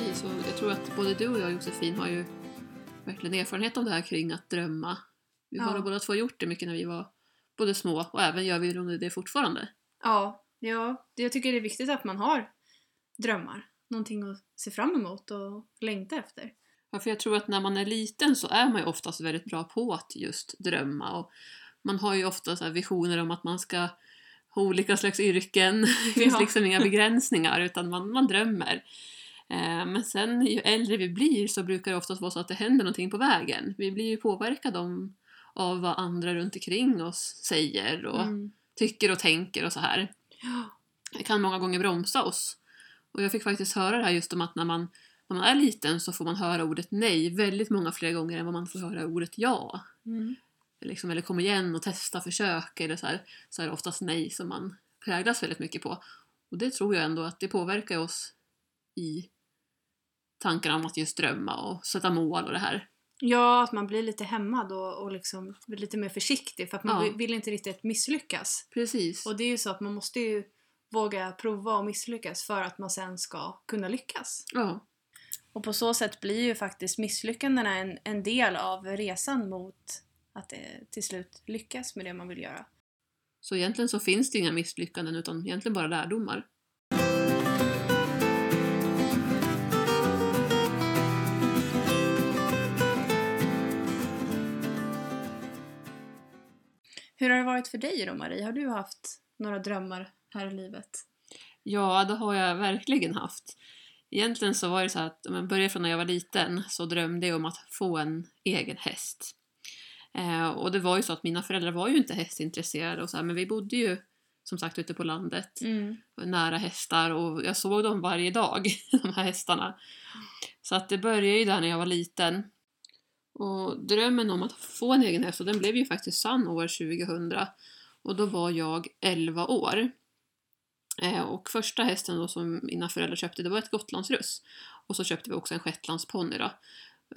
Precis, och jag tror att både du och jag Josefin har ju verkligen erfarenhet av det här kring att drömma. Vi har Ja. nog båda två gjort det mycket när vi var både små och även gör vi det fortfarande. Ja, ja, jag tycker det är viktigt att man har drömmar. Någonting att se fram emot och längta efter. Ja, för jag tror att när man är liten så är man ju oftast väldigt bra på att just drömma. Och man har ju ofta visioner om att man ska ha olika slags yrken. Det finns Ja. liksom inga begränsningar utan man, man drömmer. Eh, Men sen ju äldre vi blir så brukar det oftast vara så att det händer någonting på vägen. Vi blir ju påverkade om, av vad andra runt omkring oss säger och Mm. tycker och tänker och så här. Det kan många gånger bromsa oss. Och jag fick faktiskt höra det här just om att när man, när man är liten så får man höra ordet nej väldigt många fler gånger än vad man får höra ordet ja. Mm. Liksom, eller kom igen och testa, försök eller så här. Så är det oftast nej som man präglas väldigt mycket på. Och det tror jag ändå att det påverkar oss i tankarna om att just drömma och sätta mål och det här. Ja, att man blir lite hämmad och, och liksom blir lite mer försiktig för att man Ja. vill, inte riktigt misslyckas. Precis. Och det är ju så att man måste ju våga prova och misslyckas för att man sen ska kunna lyckas. Ja, Och på så sätt blir ju faktiskt misslyckandena en, en del av resan mot att eh, till slut lyckas med det man vill göra. så egentligen så finns det inga misslyckanden utan egentligen bara lärdomar. Hur har det varit för dig då Marie? Har du haft några drömmar här i livet? Ja, det har jag verkligen haft. Egentligen så var det så att om jag började från när jag var liten så drömde jag om att få en egen häst. Eh, och det var ju så att mina föräldrar var ju inte hästintresserade och så här, men vi bodde ju som sagt ute på landet Mm. nära hästar och jag såg dem varje dag, de här hästarna. Så att det började ju där när jag var liten. Och drömmen om att få en egen häst, och den blev ju faktiskt sann år 2000. Och då var jag 11 år. Eh, och första hästen då som mina föräldrar köpte, det var ett gotlandsruss. Och så köpte vi också en shetlandsponny då.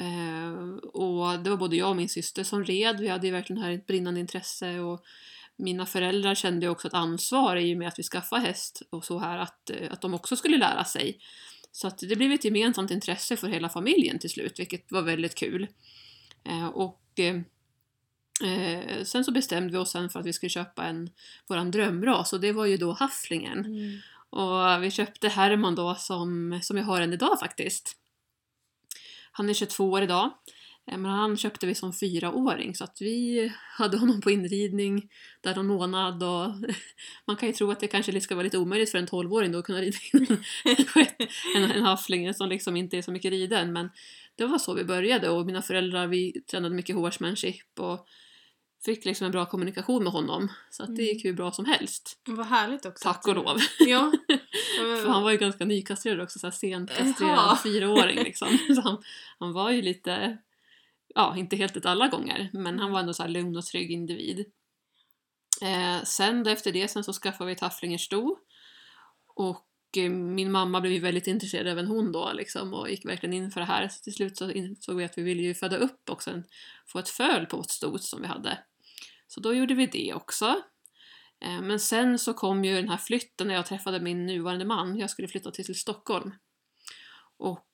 Eh, och det var både jag och min syster som red, vi hade ju verkligen här ett brinnande intresse och mina föräldrar kände ju också ett ansvar i och med att vi skaffade häst och så här att, eh, att de också skulle lära sig. Så att det blev ett gemensamt intresse för hela familjen till slut, vilket var väldigt kul. Eh, och eh, eh, sen så bestämde vi oss sen för att vi skulle köpa en, våran drömras och det var ju då hafflingen. Mm. Och vi köpte Herman då som, som jag har än idag faktiskt. Han är 22 år idag. Men han köpte vi som fyraåring så att vi hade honom på inridning där någon månad och man kan ju tro att det kanske ska vara lite omöjligt för en 12-åring då att kunna rida in en, en haffling som liksom inte är så mycket riden men det var så vi började och mina föräldrar vi tränade mycket horsemanship och fick liksom en bra kommunikation med honom så att det Mm. gick hur bra som helst. Vad härligt också. Tack och lov. Ja. För han var ju ganska nykastrerad också, så här sent kastrerad fyraåring liksom. Så han, han var ju lite, ja inte helt ett alla gånger, men han var ändå så här lugn och trygg individ. Eh, sen då efter det sen så skaffade vi tafflingersto och eh, min mamma blev ju väldigt intresserad även hon då liksom och gick verkligen in för det här. Så till slut så insåg vi att vi ville ju föda upp också, sen få ett föl på vårt sto som vi hade. Så då gjorde vi det också. Eh, Men sen så kom ju den här flytten när jag träffade min nuvarande man. Jag skulle flytta till, till Stockholm. Och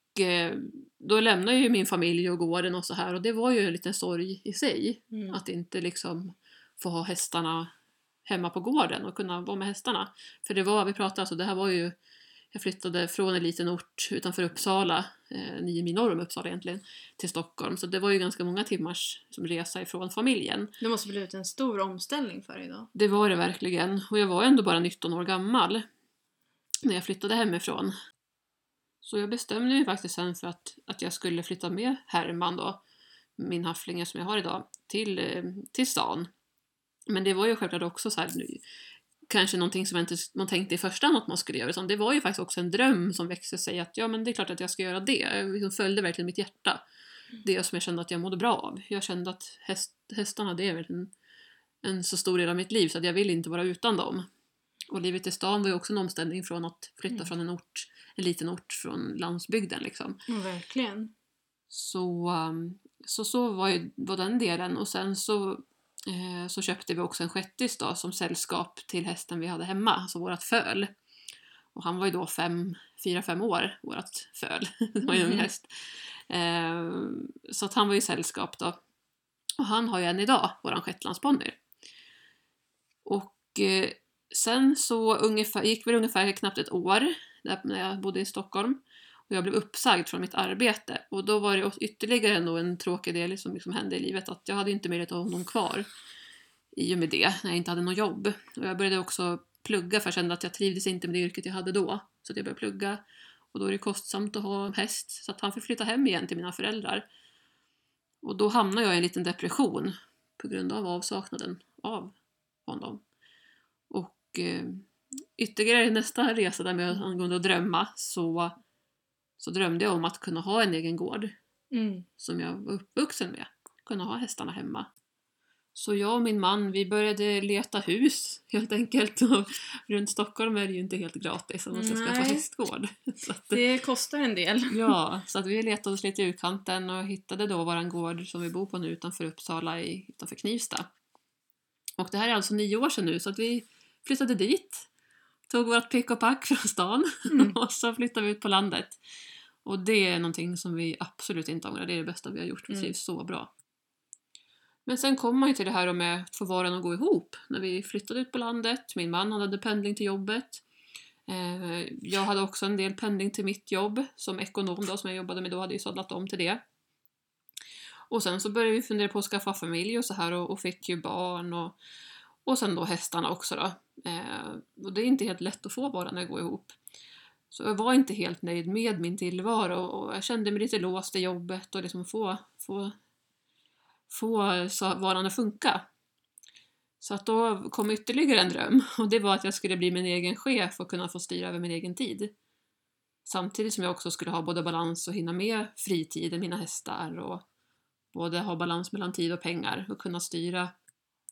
då lämnade ju min familj och gården och så här och det var ju en liten sorg i sig. Mm. Att inte liksom få ha hästarna hemma på gården och kunna vara med hästarna. För det var, vi pratade alltså, det här var ju jag flyttade från en liten ort utanför Uppsala, eh, nio mil norr om Uppsala egentligen, till Stockholm. Så det var ju ganska många timmars som resa ifrån familjen. Det måste blivit en stor omställning för dig då. Det var det verkligen. Och jag var ändå bara 19 år gammal när jag flyttade hemifrån. Så jag bestämde mig faktiskt sen för att, att jag skulle flytta med Herman då, min hafflinge som jag har idag, till, eh, till stan. Men det var ju självklart också så här, kanske någonting som man inte man tänkte i första hand att man skulle göra, utan det var ju faktiskt också en dröm som växte sig att ja men det är klart att jag ska göra det. Jag liksom följde verkligen mitt hjärta. Det som jag kände att jag mådde bra av. Jag kände att häst, hästarna det är väl en, en så stor del av mitt liv så att jag vill inte vara utan dem. Och livet i stan var ju också en omställning från att flytta Mm. från en ort, en liten ort från landsbygden liksom. Ja, verkligen. Så, um, så, så var ju var den delen och sen så eh, så köpte vi också en shettis då som sällskap till hästen vi hade hemma, alltså vårat föl. Och han var ju då fem, fyra, fem år, vårat föl. det var ju en Mhm. häst. Eh, så att han var ju sällskap då. Och han har ju än idag våran shetlandsponny. Och eh, sen så ungefär, gick väl ungefär knappt ett år när jag bodde i Stockholm. Och jag blev uppsagd från mitt arbete. Och då var det ytterligare ändå en tråkig del som liksom hände i livet att jag hade inte möjlighet att ha honom kvar i och med det, när jag inte hade något jobb. Och jag började också plugga för jag kände att jag trivdes inte med det yrket jag hade då. Så att jag började plugga. Och då är det kostsamt att ha en häst. Så att han fick flytta hem igen till mina föräldrar. Och då hamnade jag i en liten depression på grund av avsaknaden av honom. Och eh, ytterligare i nästa resa där med angående att drömma så, så drömde jag om att kunna ha en egen gård Mm. som jag var uppvuxen med. Kunna ha hästarna hemma. Så jag och min man vi började leta hus helt enkelt. Och runt Stockholm är det ju inte helt gratis om man ska skaffa hästgård. Att, Det kostar en del. Ja, så att vi letade oss lite i utkanten och hittade då våran gård som vi bor på nu utanför Uppsala, i, utanför Knivsta. Och det här är alltså nio år sedan nu så att vi flyttade dit, tog vårt pick och pack från stan Mm. och så flyttade vi ut på landet. Och det är någonting som vi absolut inte ångrar, det är det bästa vi har gjort, vi Mm. trivs så bra. Men sen kom man ju till det här med att få vardagen att gå ihop. När vi flyttade ut på landet, min man hade pendling till jobbet. Eh, jag hade också en del pendling till mitt jobb som ekonom då, som jag jobbade med då, hade ju sadlat om till det. Och sen så började vi fundera på att skaffa familj och så här och, och fick ju barn och, och sen då hästarna också då. Eh, och det är inte helt lätt att få vardagen att gå ihop. Så jag var inte helt nöjd med min tillvaro och jag kände mig lite låst i jobbet och liksom få, få, få vardagen att funka. Så att då kom ytterligare en dröm och det var att jag skulle bli min egen chef och kunna få styra över min egen tid. Samtidigt som jag också skulle ha både balans och hinna med fritiden, mina hästar och både ha balans mellan tid och pengar och kunna styra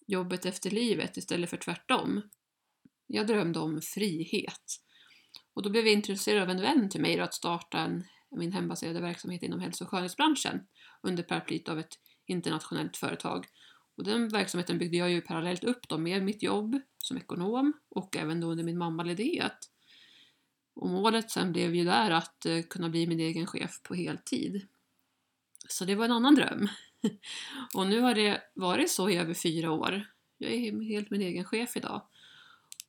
jobbet efter livet istället för tvärtom. Jag drömde om frihet. Och då blev jag intresserad av en vän till mig att starta en, min hembaserade verksamhet inom hälso och skönhetsbranschen under paraplyt av ett internationellt företag. Och den verksamheten byggde jag ju parallellt upp då med mitt jobb som ekonom och även då under min mammaledighet. Och målet sen blev ju där att eh, kunna bli min egen chef på heltid. Så det var en annan dröm. och nu har det varit så i över fyra år. Jag är helt min egen chef idag.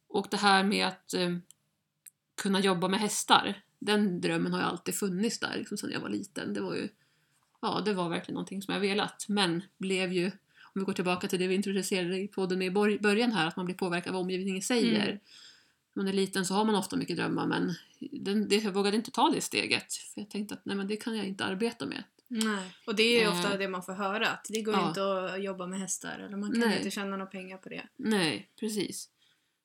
Och det här med att eh, kunna jobba med hästar, den drömmen har ju alltid funnits där liksom sedan jag var liten. Det var ju, ja, det var verkligen någonting som jag velat, men blev ju, om vi går tillbaka till det vi introducerade i podden i början här, att man blir påverkad av vad omgivningen säger. Mm. När man är liten så har man ofta mycket drömmar, men den, det, jag vågade inte ta det steget. För jag tänkte att nej, men det kan jag inte arbeta med. Nej. Och det är ju Eh. ofta det man får höra. Att det går Ja. inte att jobba med hästar. Eller man kan Nej. inte tjäna några pengar på det. Nej, precis.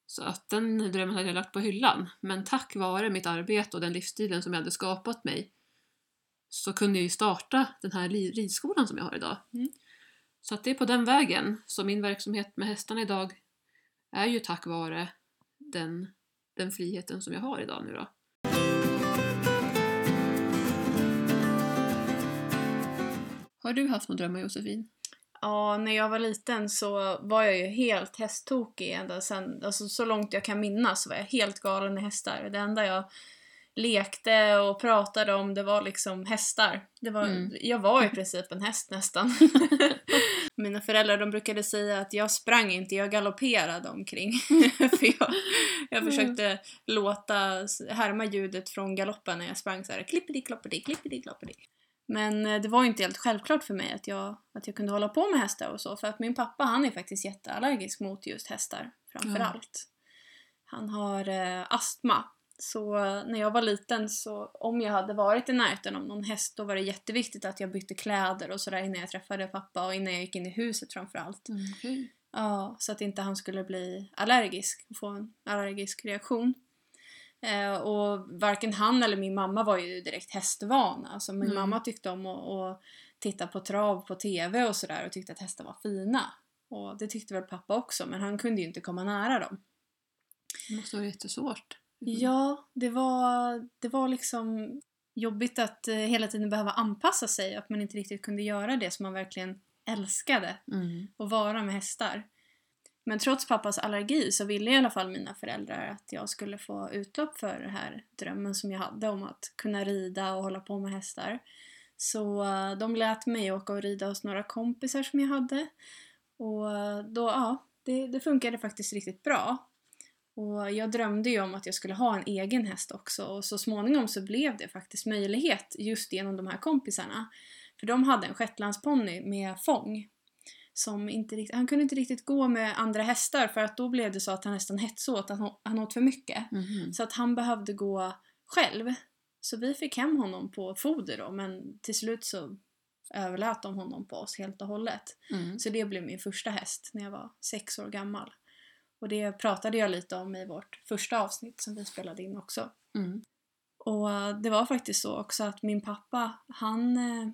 Så att den drömmen hade jag lagt på hyllan. Men tack vare mitt arbete och den livsstilen som jag hade skapat mig så kunde jag ju starta den här ridskolan som jag har idag. Mm. Så att det är på den vägen. Så min verksamhet med hästarna idag är ju tack vare den, den friheten som jag har idag nu då. Har du haft några drömmar Josefin? Ja, när jag var liten så var jag ju helt hästtokig ända sen, alltså så långt jag kan minnas var jag helt galen i hästar. Det enda jag lekte och pratade om det var liksom hästar. Det var, Mm. Jag var i princip en häst nästan. Mina föräldrar de brukade säga att jag sprang inte, jag galopperade omkring. För jag, jag Mm. försökte låta, härma ljudet från galoppen när jag sprang så här klippidi kloppidi klippidi kloppidi. Men eh, det var inte helt självklart för mig att jag, att jag kunde hålla på med hästar och så. För att min pappa han är faktiskt jätteallergisk mot just hästar framför Ja. allt. Han har eh, astma. Så eh, när jag var liten så om jag hade varit i närheten av någon häst då var det jätteviktigt att jag bytte kläder och sådär innan jag träffade pappa och innan jag gick in i huset framför allt. Okej. Ja, så att inte han skulle bli allergisk och få en allergisk reaktion. Eh, och varken han eller min mamma var ju direkt hästvana. Alltså min Mm. mamma tyckte om att, att titta på trav på TV och sådär och tyckte att hästar var fina. Och det tyckte väl pappa också, men han kunde ju inte komma nära dem. Det måste vara jättesvårt. Ja, det var, det var liksom jobbigt att eh, hela tiden behöva anpassa sig. Att man inte riktigt kunde göra det som man verkligen älskade Mm. att vara med hästar. Men trots pappas allergi så ville i alla fall mina föräldrar att jag skulle få utlopp för den här drömmen som jag hade om att kunna rida och hålla på med hästar. Så eh, de lät mig åka och rida hos några kompisar som jag hade. Och eh, då, ja, det, det funkade faktiskt riktigt bra. Och jag drömde ju om att jag skulle ha en egen häst också och så småningom så blev det faktiskt möjlighet just genom de här kompisarna. För de hade en shetlandsponny med fång. Som inte rikt- han kunde inte riktigt gå med andra hästar för att då blev det så att han nästan hetsåt, att han, han åt för mycket. Mhm. Så att han behövde gå själv. Så vi fick hem honom på foder då men till slut så överlät de honom på oss helt och hållet. Mm. Så det blev min första häst när jag var sex år gammal. Och det pratade jag lite om i vårt första avsnitt som vi spelade in också. Mm. Och det var faktiskt så också att min pappa, han, eh,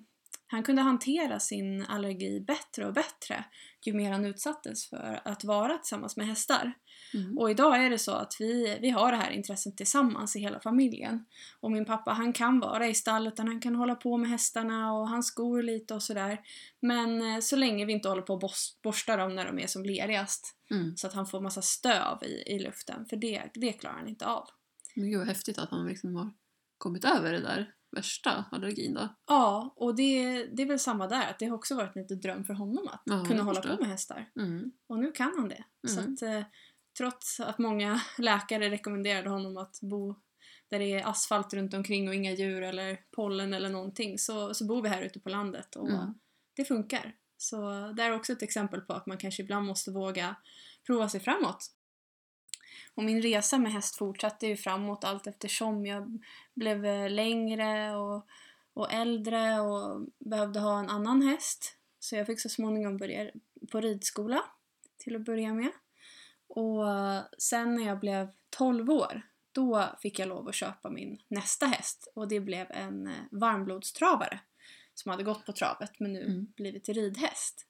han kunde hantera sin allergi bättre och bättre ju mer han utsattes för att vara tillsammans med hästar. Mm. Och idag är det så att vi, vi har det här intresset tillsammans i hela familjen. Och min pappa han kan vara i stallet han kan hålla på med hästarna och han skor lite och sådär. Men eh, så länge vi inte håller på och bors- borstar dem när de är som lerigast Mm. så att han får massa stöv i, i luften, för det, det klarar han inte av. Men gud vad häftigt att han liksom har kommit över det där värsta allergin då. Ja, och det, det är väl samma där, att det har också varit en liten dröm för honom att Ja, kunna hålla på med hästar. Mm. Och nu kan han det. Så Mm. att, eh, trots att många läkare rekommenderade honom att bo där det är asfalt runt omkring och inga djur eller pollen eller någonting så, så bor vi här ute på landet och Mm. det funkar. Så det är också ett exempel på att man kanske ibland måste våga prova sig framåt. Och min resa med häst fortsatte ju framåt allt eftersom jag blev eh, längre och, och äldre och behövde ha en annan häst. Så jag fick så småningom börja på ridskola till att börja med. Och eh, sen när jag blev 12 år, då fick jag lov att köpa min nästa häst och det blev en eh, varmblodstravare som hade gått på travet men nu Mm. blivit ridhäst.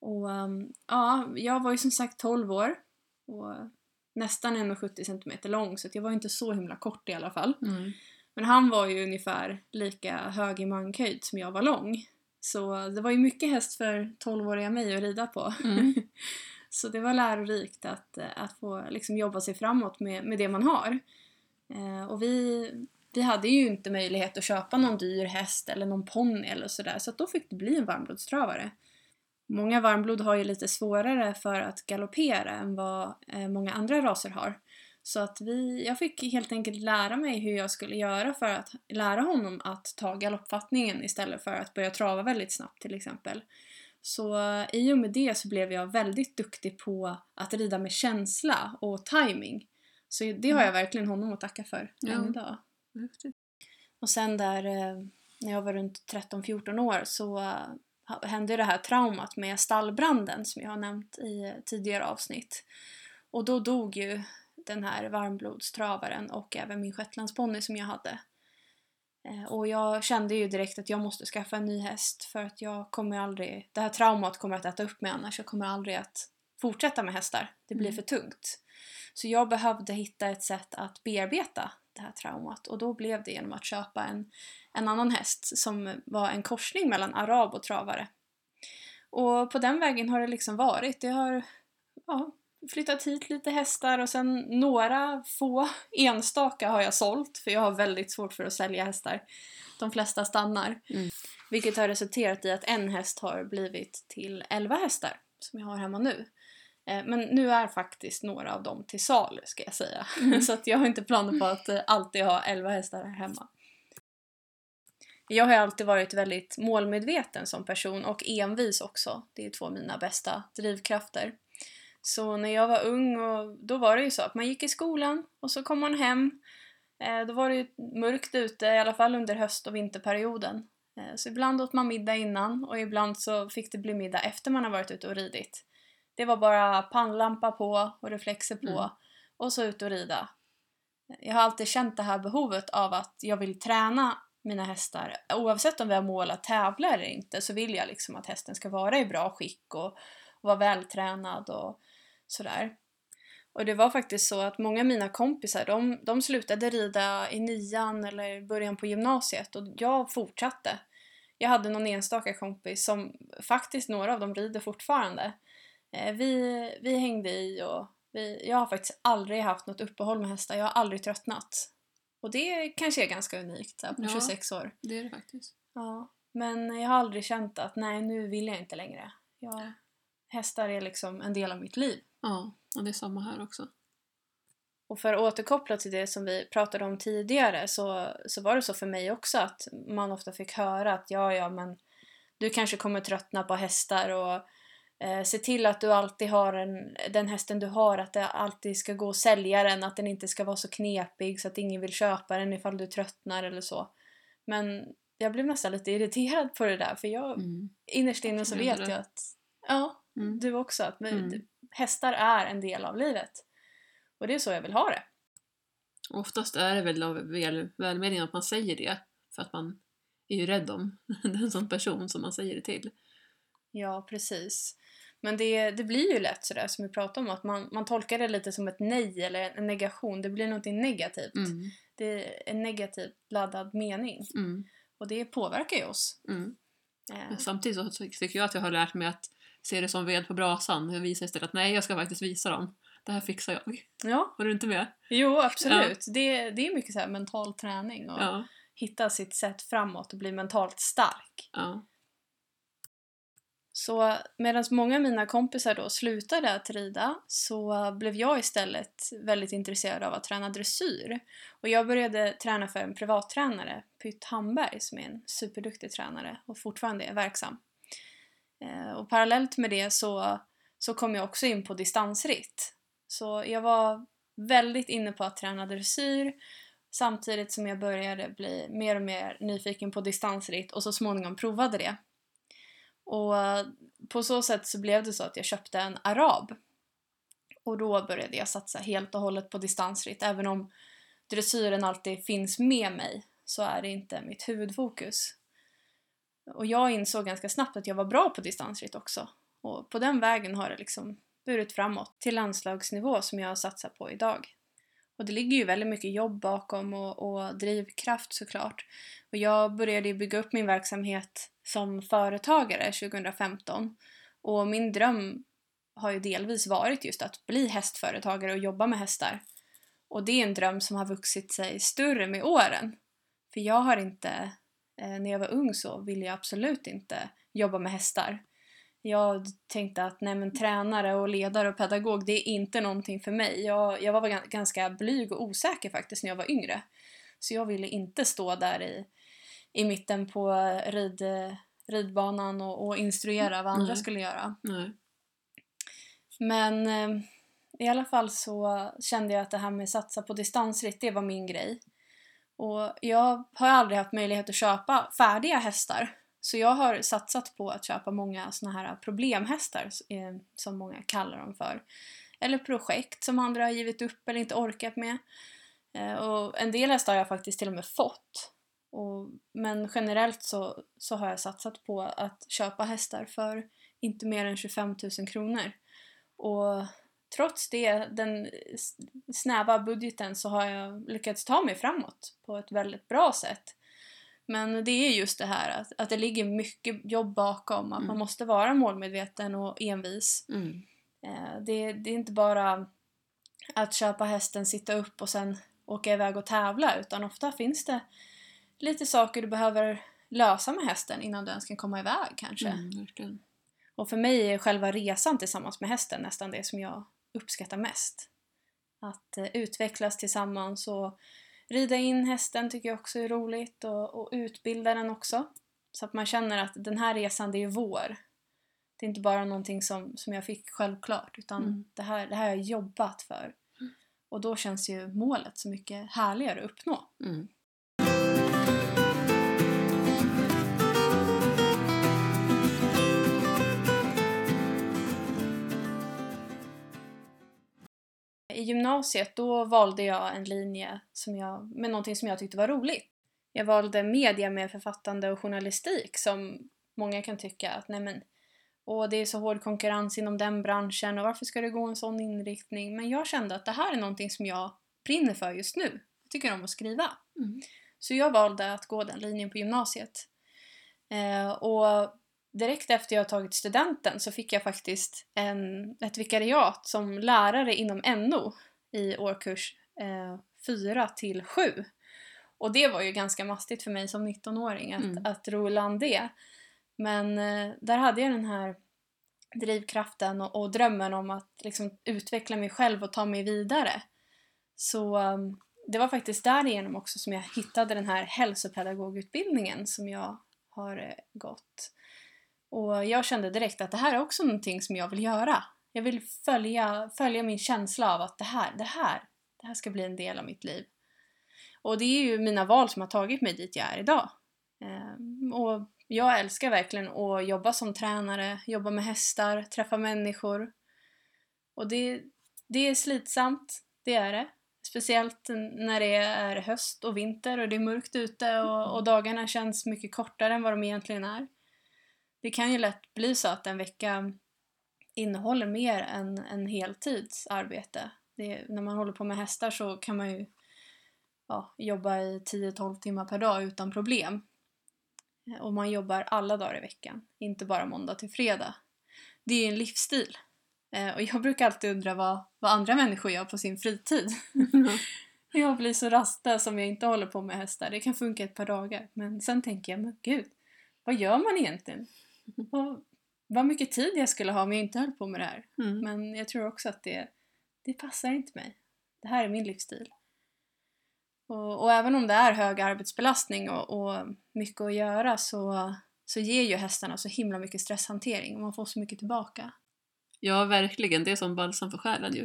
Och ehm, ja, jag var ju som sagt 12 år och nästan 1,70 cm lång så jag var inte så himla kort i alla fall. Mm. Men han var ju ungefär lika hög i mankhöjd som jag var lång. Så det var ju mycket häst för 12-åriga mig att rida på. Mm. så det var lärorikt att, att få liksom jobba sig framåt med, med det man har. Eh, och vi, vi hade ju inte möjlighet att köpa någon dyr häst eller någon ponny eller sådär så att då fick det bli en varmblodstravare. Många varmblod har ju lite svårare för att galoppera än vad eh, många andra raser har. Så att vi, jag fick helt enkelt lära mig hur jag skulle göra för att lära honom att ta galoppfattningen istället för att börja trava väldigt snabbt till exempel. Så eh, i och med det så blev jag väldigt duktig på att rida med känsla och timing. Så det har jag verkligen honom att tacka för Ja. än idag. Och sen där eh, när jag var runt 13-14 år så hände det här traumat med stallbranden som jag har nämnt i tidigare avsnitt. Och då dog ju den här varmblodstravaren och även min shetlandsponny som jag hade. Eh, Och jag kände ju direkt att jag måste skaffa en ny häst för att jag kommer aldrig, det här traumat kommer att äta upp mig annars. Jag kommer aldrig att fortsätta med hästar. Det blir Mm. för tungt. Så jag behövde hitta ett sätt att bearbeta det här traumat och då blev det genom att köpa en, en annan häst som var en korsning mellan arab och travare. Och på den vägen har det liksom varit. Det har ja, flyttat hit lite hästar och sen några få enstaka har jag sålt för jag har väldigt svårt för att sälja hästar. De flesta stannar. Mm. Vilket har resulterat i att en häst har blivit till 11 hästar som jag har hemma nu. Eh, Men nu är faktiskt några av dem till salu ska jag säga. Mm. Så att jag har inte planer på att eh, alltid ha 11 hästar här hemma. Jag har alltid varit väldigt målmedveten som person och envis också. Det är två av mina bästa drivkrafter. Så när jag var ung och då var det ju så att man gick i skolan och så kom man hem. Eh, Då var det ju mörkt ute, i alla fall under höst och vinterperioden. Så ibland åt man middag innan och ibland så fick det bli middag efter man har varit ute och ridit. Det var bara pannlampa på och reflexer på Mm. och så ut och rida. Jag har alltid känt det här behovet av att jag vill träna mina hästar. Oavsett om vi har mål att tävla eller inte så vill jag liksom att hästen ska vara i bra skick och, och vara vältränad och sådär. Och det var faktiskt så att många av mina kompisar de, de slutade rida i nian eller början på gymnasiet och jag fortsatte. jag hade någon enstaka kompis som faktiskt några av dem rider fortfarande. Eh, vi, vi hängde i och vi, jag har faktiskt aldrig haft något uppehåll med hästar. Jag har aldrig tröttnat. Och det kanske är ganska unikt här, på Ja. 26 år. Det är det faktiskt. Ja. Men jag har aldrig känt att nej, nu vill jag inte längre. Jag, hästar är liksom en del av mitt liv. Ja, och det är samma här också. Och för att återkoppla till det som vi pratade om tidigare så, så var det så för mig också att man ofta fick höra att ja, ja, men du kanske kommer tröttna på hästar och eh, se till att du alltid har en, den hästen du har, att det alltid ska gå att sälja den, att den inte ska vara så knepig så att ingen vill köpa den ifall du tröttnar eller så. Men jag blev nästan lite irriterad på det där för jag, Mm. innerst inne så vet jag att, ja, Mm. du också, att Mm. hästar är en del av livet. Och det är så jag vill ha det. Oftast är det väl av väl, välmening att man säger det för att man är ju rädd om den som person som man säger det till. Ja, precis. Men det, det blir ju lätt sådär som vi pratade om, att man, man tolkar det lite som ett nej eller en negation. Det blir någonting negativt. Mm. Det är en negativt laddad mening. Mm. Och det påverkar ju oss. Mm. Eh, samtidigt så ty- tycker jag att jag har lärt mig att se det som ved på brasan. Jag visar istället att nej, jag ska faktiskt visa dem. Det här fixar jag. ja, Var du inte med? jo absolut. Det, det är mycket så mental träning och Ja. hitta sitt sätt framåt och bli mentalt stark. ja. Så medan många av mina kompisar då slutade att rida så blev jag istället väldigt intresserad av att träna dressyr. Och jag började träna för en privattränare, Pytt Hamberg, som är en superduktig tränare och fortfarande är verksam. Eh, och parallellt med det så, så kom jag också in på distansritt. Så jag var väldigt inne på att träna dressyr samtidigt som jag började bli mer och mer nyfiken på distansritt och så småningom provade det. Och på så sätt så blev det så att jag köpte en arab. Och då började jag satsa helt och hållet på distansritt. Även om dressyren alltid finns med mig så är det inte mitt huvudfokus. Och jag insåg ganska snabbt att jag var bra på distansritt också. Och på den vägen har det liksom burit framåt till landslagsnivå som jag satsar på idag. Och det ligger ju väldigt mycket jobb bakom och, och drivkraft såklart. Och jag började ju bygga upp min verksamhet som företagare 2015. Och min dröm har ju delvis varit just att bli hästföretagare och jobba med hästar. Och det är en dröm som har vuxit sig större med åren. För jag har inte, eh, när jag var ung så ville jag absolut inte jobba med hästar. Jag tänkte att nej men tränare och ledare och pedagog det är inte någonting för mig. Jag, jag var ganska blyg och osäker faktiskt när jag var yngre. Så jag ville inte stå där i, i mitten på rid, ridbanan och, och instruera vad andra Nej. skulle göra. Nej. Men eh, i alla fall så kände jag att det här med satsa på distansritt, det var min grej. Och jag har aldrig haft möjlighet att köpa färdiga hästar. Så jag har satsat på att köpa många såna här problemhästar, eh, som många kallar dem för. Eller projekt som andra har givit upp eller inte orkat med. Eh, Och en del hästar har jag faktiskt till och med fått. Och, men generellt så, så har jag satsat på att köpa hästar för inte mer än 25 000 kronor. Och trots det, den snäva budgeten, så har jag lyckats ta mig framåt på ett väldigt bra sätt. Men det är just det här att, att det ligger mycket jobb bakom, att Mm. man måste vara målmedveten och envis. Mm. Eh, Det, det är inte bara att köpa hästen, sitta upp och sen åka iväg och tävla utan ofta finns det lite saker du behöver lösa med hästen innan du ens kan komma iväg kanske. Mm. Och för mig är själva resan tillsammans med hästen nästan det som jag uppskattar mest. Att eh, utvecklas tillsammans och rida in hästen tycker jag också är roligt och, och utbilda den också. Så att man känner att den här resan, det är vår. Det är inte bara någonting som, som jag fick självklart utan Mm. det, här, det här har jag jobbat för. Och då känns ju målet så mycket härligare att uppnå. Mm. I gymnasiet då valde jag en linje som jag, med någonting som jag tyckte var roligt. Jag valde media med författande och journalistik som många kan tycka att nej men, åh, det är så hård konkurrens inom den branschen och varför ska det gå en sån inriktning? Men jag kände att det här är någonting som jag brinner för just nu. Jag tycker om att skriva. Mm. Så jag valde att gå den linjen på gymnasiet. Eh, och direkt efter jag tagit studenten så fick jag faktiskt en, ett vikariat som lärare inom NO i årkurs eh, 4 till 7. Och det var ju ganska mastigt för mig som 19-åring att, Mm. att ro i land det. Men eh, där hade jag den här drivkraften och, och drömmen om att liksom utveckla mig själv och ta mig vidare. Så um, det var faktiskt därigenom också som jag hittade den här hälsopedagogutbildningen som jag har eh, gått. Och jag kände direkt att det här är också någonting som jag vill göra. Jag vill följa, följa min känsla av att det här, det här, det här ska bli en del av mitt liv. Och det är ju mina val som har tagit mig dit jag är idag. Ehm, och jag älskar verkligen att jobba som tränare, jobba med hästar, träffa människor. Och det, det är slitsamt, det är det. Speciellt när det är höst och vinter och det är mörkt ute och, och dagarna känns mycket kortare än vad de egentligen är. Det kan ju lätt bli så att en vecka innehåller mer än en. Det, när man håller på med hästar så kan man ju ja, jobba i 10-12 timmar per dag utan problem. Och man jobbar alla dagar i veckan, inte bara måndag till fredag. Det är ju en livsstil. Eh, och jag brukar alltid undra vad, vad andra människor gör på sin fritid. jag blir så rastlös om jag inte håller på med hästar. Det kan funka ett par dagar. Men sen tänker jag, men gud, vad gör man egentligen? Vad, vad mycket tid jag skulle ha om jag inte höll på med det här. Mm. Men jag tror också att det, det passar inte mig. Det här är min livsstil. Och, och även om det är hög arbetsbelastning och, och mycket att göra så, så ger ju hästarna så himla mycket stresshantering och man får så mycket tillbaka. Ja, verkligen. Det är som balsam för själen ju.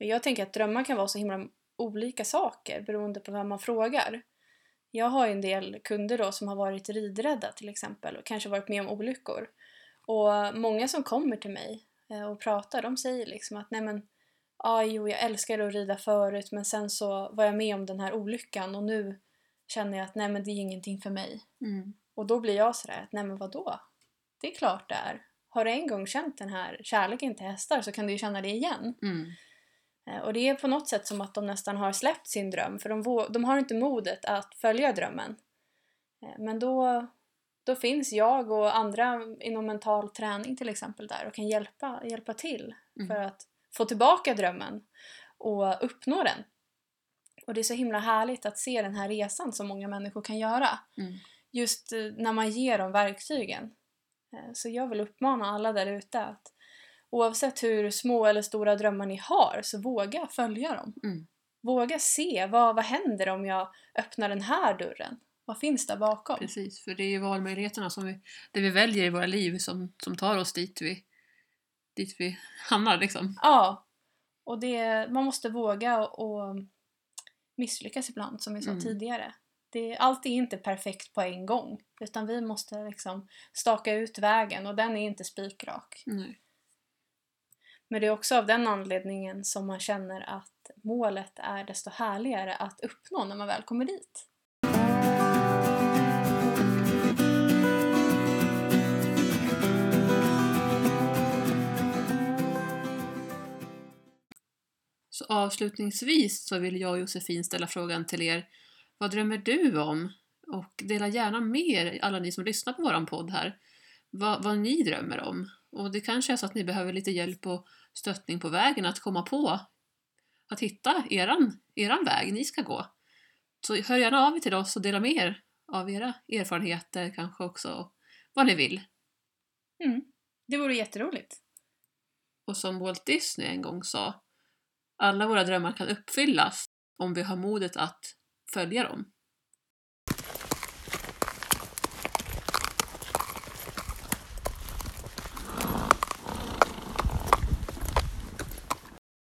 Och jag tänker att drömmar kan vara så himla olika saker beroende på vem man frågar. Jag har ju en del kunder då som har varit ridrädda till exempel och kanske varit med om olyckor. Och många som kommer till mig eh, och pratar, de säger liksom att nej men, ja jo jag älskade att rida förut men sen så var jag med om den här olyckan och nu känner jag att nej men det är ingenting för mig. Mm. Och då blir jag sådär att nej men vadå? Det är klart det är. Har du en gång känt den här kärleken till hästar så kan du ju känna det igen. Mm. Eh, Och det är på något sätt som att de nästan har släppt sin dröm för de, de har inte modet att följa drömmen. Eh, Men då, då finns jag och andra inom mental träning till exempel där och kan hjälpa, hjälpa till Mm. för att få tillbaka drömmen och uppnå den. Och det är så himla härligt att se den här resan som många människor kan göra. Mm. Just eh, när man ger dem verktygen. Så jag vill uppmana alla där ute att oavsett hur små eller stora drömmar ni har så våga följa dem. Mm. Våga se vad, vad händer om jag öppnar den här dörren? Vad finns där bakom? Precis, för det är ju valmöjligheterna som vi, det vi väljer i våra liv som, som tar oss dit vi, dit vi hamnar liksom. Ja, och det, man måste våga och, och misslyckas ibland som vi sa Mm. tidigare. Det, allt är inte perfekt på en gång utan vi måste liksom staka ut vägen och den är inte spikrak. Nej. Men det är också av den anledningen som man känner att målet är desto härligare att uppnå när man väl kommer dit. Så avslutningsvis så vill jag och Josefin ställa frågan till er. Vad drömmer du om? Och dela gärna med er, alla ni som lyssnar på våran podd här, vad, vad ni drömmer om. Och det kanske är så att ni behöver lite hjälp och stöttning på vägen att komma på att hitta eran, eran väg ni ska gå. Så hör gärna av er till oss och dela med er av era erfarenheter kanske också, och vad ni vill. Mm. Det vore jätteroligt. Och som Walt Disney en gång sa, alla våra drömmar kan uppfyllas om vi har modet att följa dem.